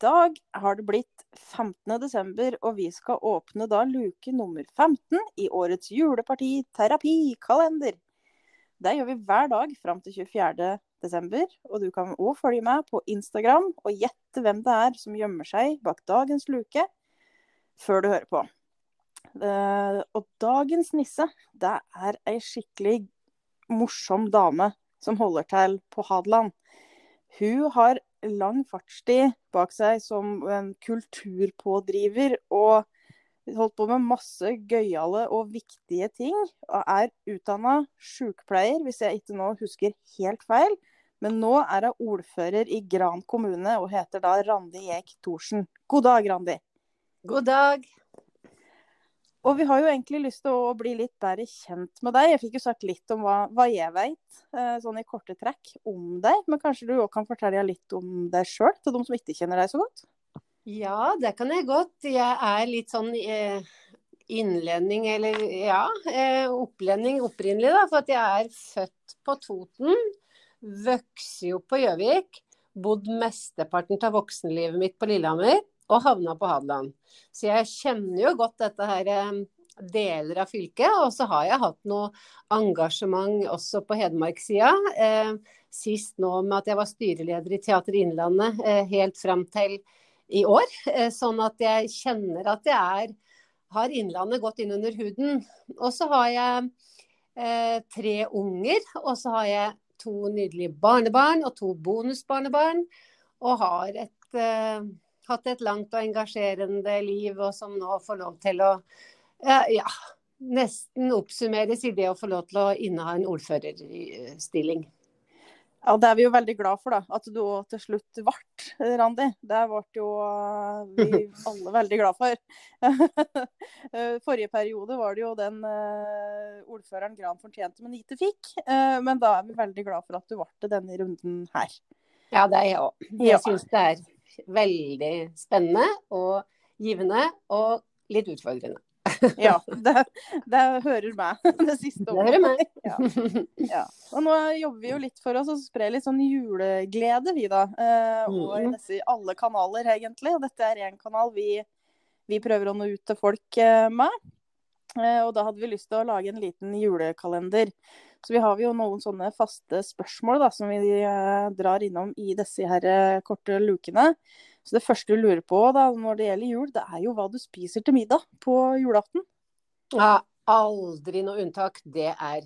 dag har det blitt 15. desember, og vi skal åpne da luke nummer 15 i årets juleparti terapikalender. Det gjør vi hver dag fram til 24. desember, og du kan òg følge med på Instagram og gjette hvem det er som gjemmer seg bak dagens luke, før du hører på. Eh, og dagens nisse, det er ei skikkelig morsom dame som holder til på Hadeland. Hun har lang fartstid bak seg som en kulturpådriver og holdt på med masse gøyale og viktige ting. Og er utdanna sykepleier, hvis jeg ikke nå husker helt feil. Men nå er hun ordfører i Gran kommune og heter da Randi Eek Thorsen. God dag, Randi. God dag. Og vi har jo egentlig lyst til å bli litt bedre kjent med deg. Jeg fikk jo sagt litt om hva, hva jeg veit, eh, sånn i korte trekk, om deg. Men kanskje du òg kan fortelle litt om deg sjøl, til de som ikke kjenner deg så godt? Ja, det kan jeg godt. Jeg er litt sånn eh, eller ja, eh, opplending opprinnelig, da. For at jeg er født på Toten. Vokste jo på Gjøvik. Bodd mesteparten av voksenlivet mitt på Lillehammer og havna på Hadeland. Så jeg kjenner jo godt dette her eh, deler av fylket. Og så har jeg hatt noe engasjement også på Hedmarkssida. Eh, sist nå med at jeg var styreleder i Teater Innlandet eh, helt fram til i år. Sånn at jeg kjenner at jeg er, har Innlandet godt inn under huden. Og så har jeg tre unger, og så har jeg to nydelige barnebarn og to bonusbarnebarn. Og har et hatt et langt og engasjerende liv, og som nå får lov til å ja, nesten oppsummeres i det å få lov til å inneha en ordførerstilling. Ja, Det er vi jo veldig glad for, da. At du òg til slutt ble, Randi. Det ble jo vi alle veldig glad for. Forrige periode var det jo den uh, ordføreren Gran fortjente, men ikke fikk. Uh, men da er vi veldig glad for at du ble denne runden her. Ja, det er jeg òg. Jeg syns det er veldig spennende og givende og litt utfordrende. ja, det, det, hører meg. Det siste Det hører meg. Ja. ja. Og nå jobber vi jo litt for oss å spre litt sånn juleglede, vi da. Eh, og i mm. disse, alle kanaler, egentlig. Og dette er én kanal vi, vi, prøver å nå ut til folk eh, med. Eh, og da hadde vi lyst til å lage en liten julekalender. Så vi har jo noen sånne faste spørsmål da, som vi eh, drar innom i disse her eh, korte lukene. Så det første du lurer på da, når det gjelder jul, det er jo hva du spiser til middag på julaften. Ja, aldri noe unntak. Det er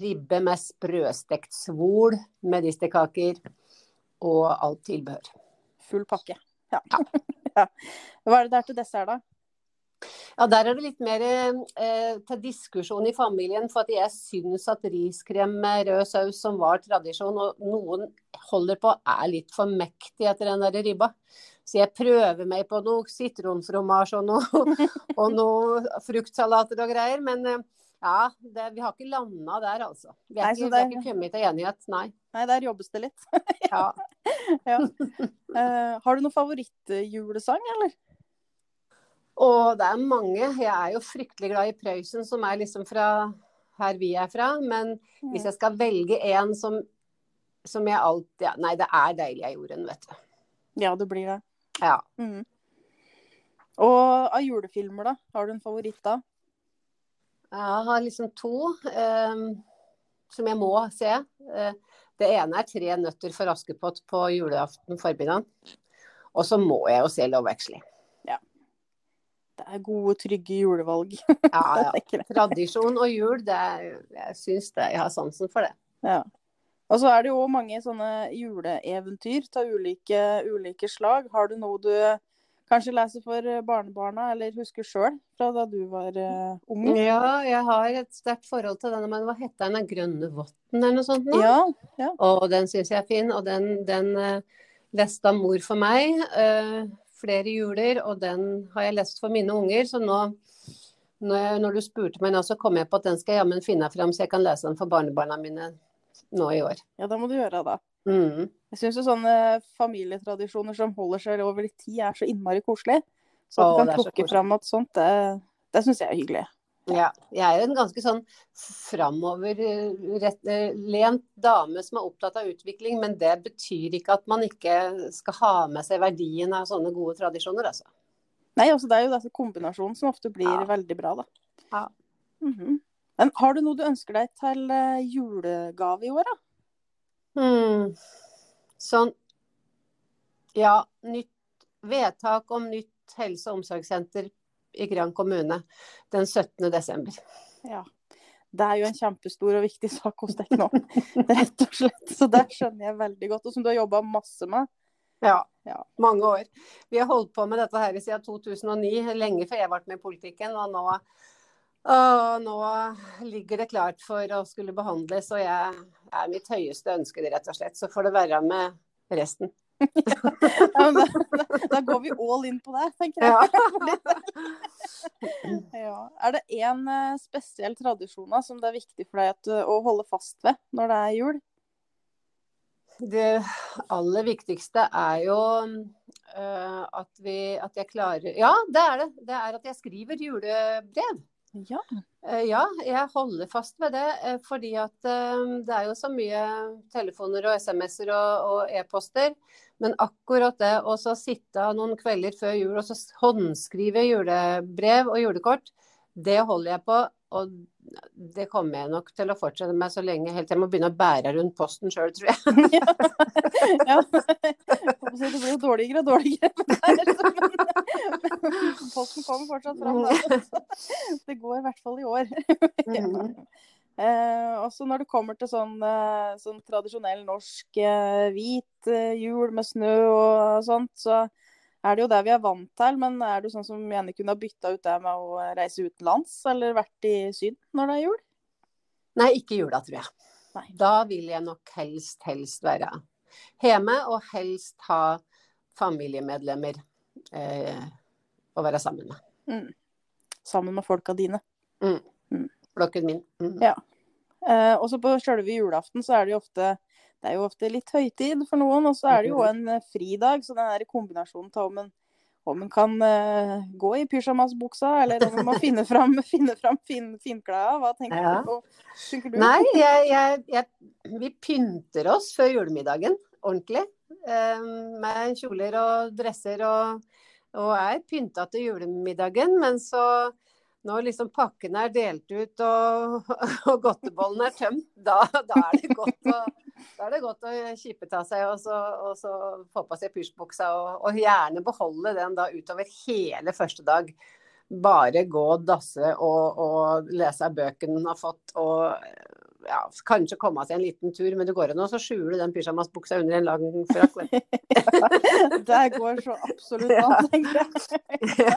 ribbe med sprøstekt svol, medisterkaker og alt tilbehør. Full pakke. Ja. ja. ja. Hva er det der til dessert, da? Ja, Der er det litt mer eh, til diskusjon i familien. For jeg syns at riskrem med rød saus, som var tradisjon, og noen holder på, er litt for mektig etter den der ribba. Så jeg prøver meg på noe sitronfromasj og noe, og noe fruktsalater og greier. Men eh, ja, det, vi har ikke landa der, altså. Vi, er nei, ikke, har ikke kommet til enighet, nei. Nei, der jobbes det litt. ja. ja. Uh, har du noen favorittjulesang, eller? Og det er mange. Jeg er jo fryktelig glad i Prøysen, som er liksom fra her vi er fra. Men hvis jeg skal velge en som, som jeg alltid ja, Nei, det er deilig av jorden, vet du. Ja, det blir det. Ja. Mm. Og av julefilmer, da? Har du en favoritt da? Jeg har liksom to um, som jeg må se. Uh, det ene er 'Tre nøtter for Askepott' på julaften formiddag. Og så må jeg jo se 'Love Actually'. Det er gode, trygge julevalg. ja, ja. Tradisjon og jul, det er, jeg syns det. Jeg har sansen for det. Ja. Og så er det jo mange sånne juleeventyr av ulike, ulike, slag. Har du noe du kanskje leser for barnebarna, eller husker sjøl fra da du var uh, ung? Ja, jeg har et sterkt forhold til den. Men hva heter den? 'Grønne votten' eller noe sånt? Nå? Ja, ja. Og den syns jeg er fin. Og den, den uh, leste mor for meg. Uh, flere juler, og den har jeg lest for mine unger. Så nå, når, jeg, når du spurte meg nå, så kom jeg på at den skal jeg jammen finne fram, så jeg kan lese den for barnebarna mine nå i år. Ja, det må du gjøre, da. Mm. Jeg syns sånne familietradisjoner som holder seg over litt tid, er så innmari koselig. Så at du kan plukke fram noe sånt, det, det syns jeg er hyggelig. Ja. Jeg er en ganske sånn framoverlent dame som er opptatt av utvikling, men det betyr ikke at man ikke skal ha med seg verdien av sånne gode tradisjoner, altså. Nei, altså det er jo denne kombinasjonen som ofte blir Ja. veldig bra, da. Ja. Mhm. Men har du noe du ønsker deg til eh, julegave i år, da? Hmm. Sånn Ja, nytt vedtak om nytt helse- og omsorgssenter i Gran kommune den 17. desember. Ja. Det er jo en kjempestor og viktig sak hos dere nå, rett og slett. Så det skjønner jeg veldig godt. Og som du har jobba masse med. Ja, Ja. mange år. Vi har holdt på med dette her siden 2009, lenge før jeg ble med i politikken. Og nå, og nå ligger det klart for å skulle behandles, og jeg er mitt høyeste ønske, rett og slett. Så får det være med resten. Ja, da, da, går vi all in på det, tenker jeg. Ja. Er det én spesiell tradisjon som det er viktig for deg at, å holde fast ved når det er jul? Det aller viktigste er jo uh, at, vi, at jeg klarer Ja, det er det. Det er at jeg skriver julebrev. Ja. Eh, Ja, jeg holder fast ved det. eh, Fordi at eh, det er jo så mye telefoner og SMS-er og, og e-poster. Men akkurat det å sitte noen kvelder før jul og så håndskrive julebrev og julekort, det holder jeg på. Og det kommer jeg nok til å fortsette med så lenge helt til jeg må begynne å bære rundt posten sjøl, tror jeg. ja. Jeg håper å si, Det blir jo dårligere og dårligere. Men posten kommer fortsatt fram. Det går i hvert fall i år. Mhm. Eh, også når det kommer til sånn, eh, sånn tradisjonell norsk eh, hvit eh, jul med snø og sånt, så er det jo det vi er vant til. Men er du sånn som gjerne kunne ha bytta ut det med å reise utenlands, eller vært i Syden når det er jul? Nei, ikke jula, tror jeg. Nei. Da vil jeg nok helst, helst være hjemme, og helst ha familiemedlemmer eh, å være sammen med. Mm. Sammen med folka dine. Flokken min. Mm. Ja. Eh, også på sjølve julaften så er det jo ofte det er jo ofte litt høytid for noen, og så er det jo en eh, fridag. Så den der kombinasjonen av om en, om en kan eh, gå i pysjamasbuksa, eller om en må finne fram, finne fram fin. Hva tenker Ja. du på? Tenker du? Nei, jeg, jeg, jeg, vi pynter oss før julemiddagen ordentlig. Eh, med kjoler og dresser og, og er pynta til julemiddagen. Men så når liksom pakken er delt ut og, og godtebollen er tømt, da, da, er det godt å, da er det godt å kippe av seg og så, og så få på seg pysjbuksa. Og, og gjerne beholde den da utover hele første dag. Bare gå og dasse og, og lese bøkene hun har fått. og ja, kanskje komme seg en liten tur, men det går an å så skjule den pysjamasbuksa under en lang frakk. Det går så absolutt an, tenker jeg.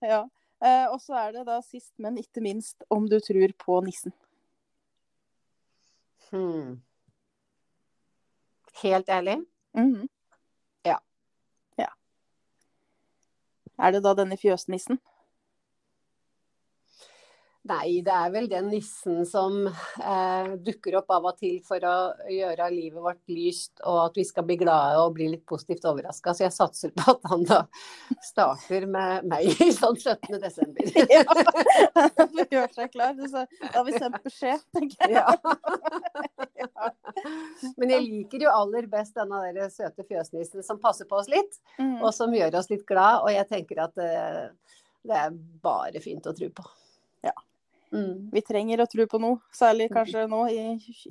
Ja. Eh, og så er det da sist, men ikke minst, om du tror på nissen. Hmm. Helt ærlig? Mhm. Ja. ja. Er det da denne fjøsnissen? Nei, det er vel den nissen som eh, dukker opp av og til for å gjøre livet vårt lyst, og at vi skal bli glade og bli litt positivt overraska. Så jeg satser på at han da starter med meg i sånn 17. desember. Ja, du gjør seg klar. Så Da har vi sendt beskjed, tenker jeg. Ja. Men jeg liker jo aller best denne der søte fjøsnissen som passer på oss litt, Mm. og som gjør oss litt glad. Og jeg tenker at eh, det er bare fint å tro på. Ja. Mm. Vi trenger å tro på noe, særlig kanskje nå i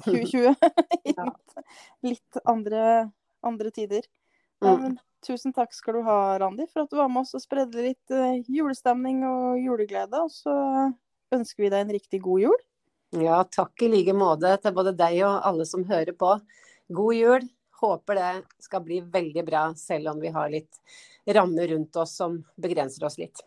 2020. I litt, litt andre, andre tider. Mm. Tusen takk skal du ha, Randi, for at du var med oss og spredde litt eh, julestemning og juleglede. Og så ønsker vi deg en riktig god jul. Ja, takk i like måte til både deg og alle som hører på. God jul. Håper det skal bli veldig bra, selv om vi har litt rammer rundt oss som begrenser oss litt.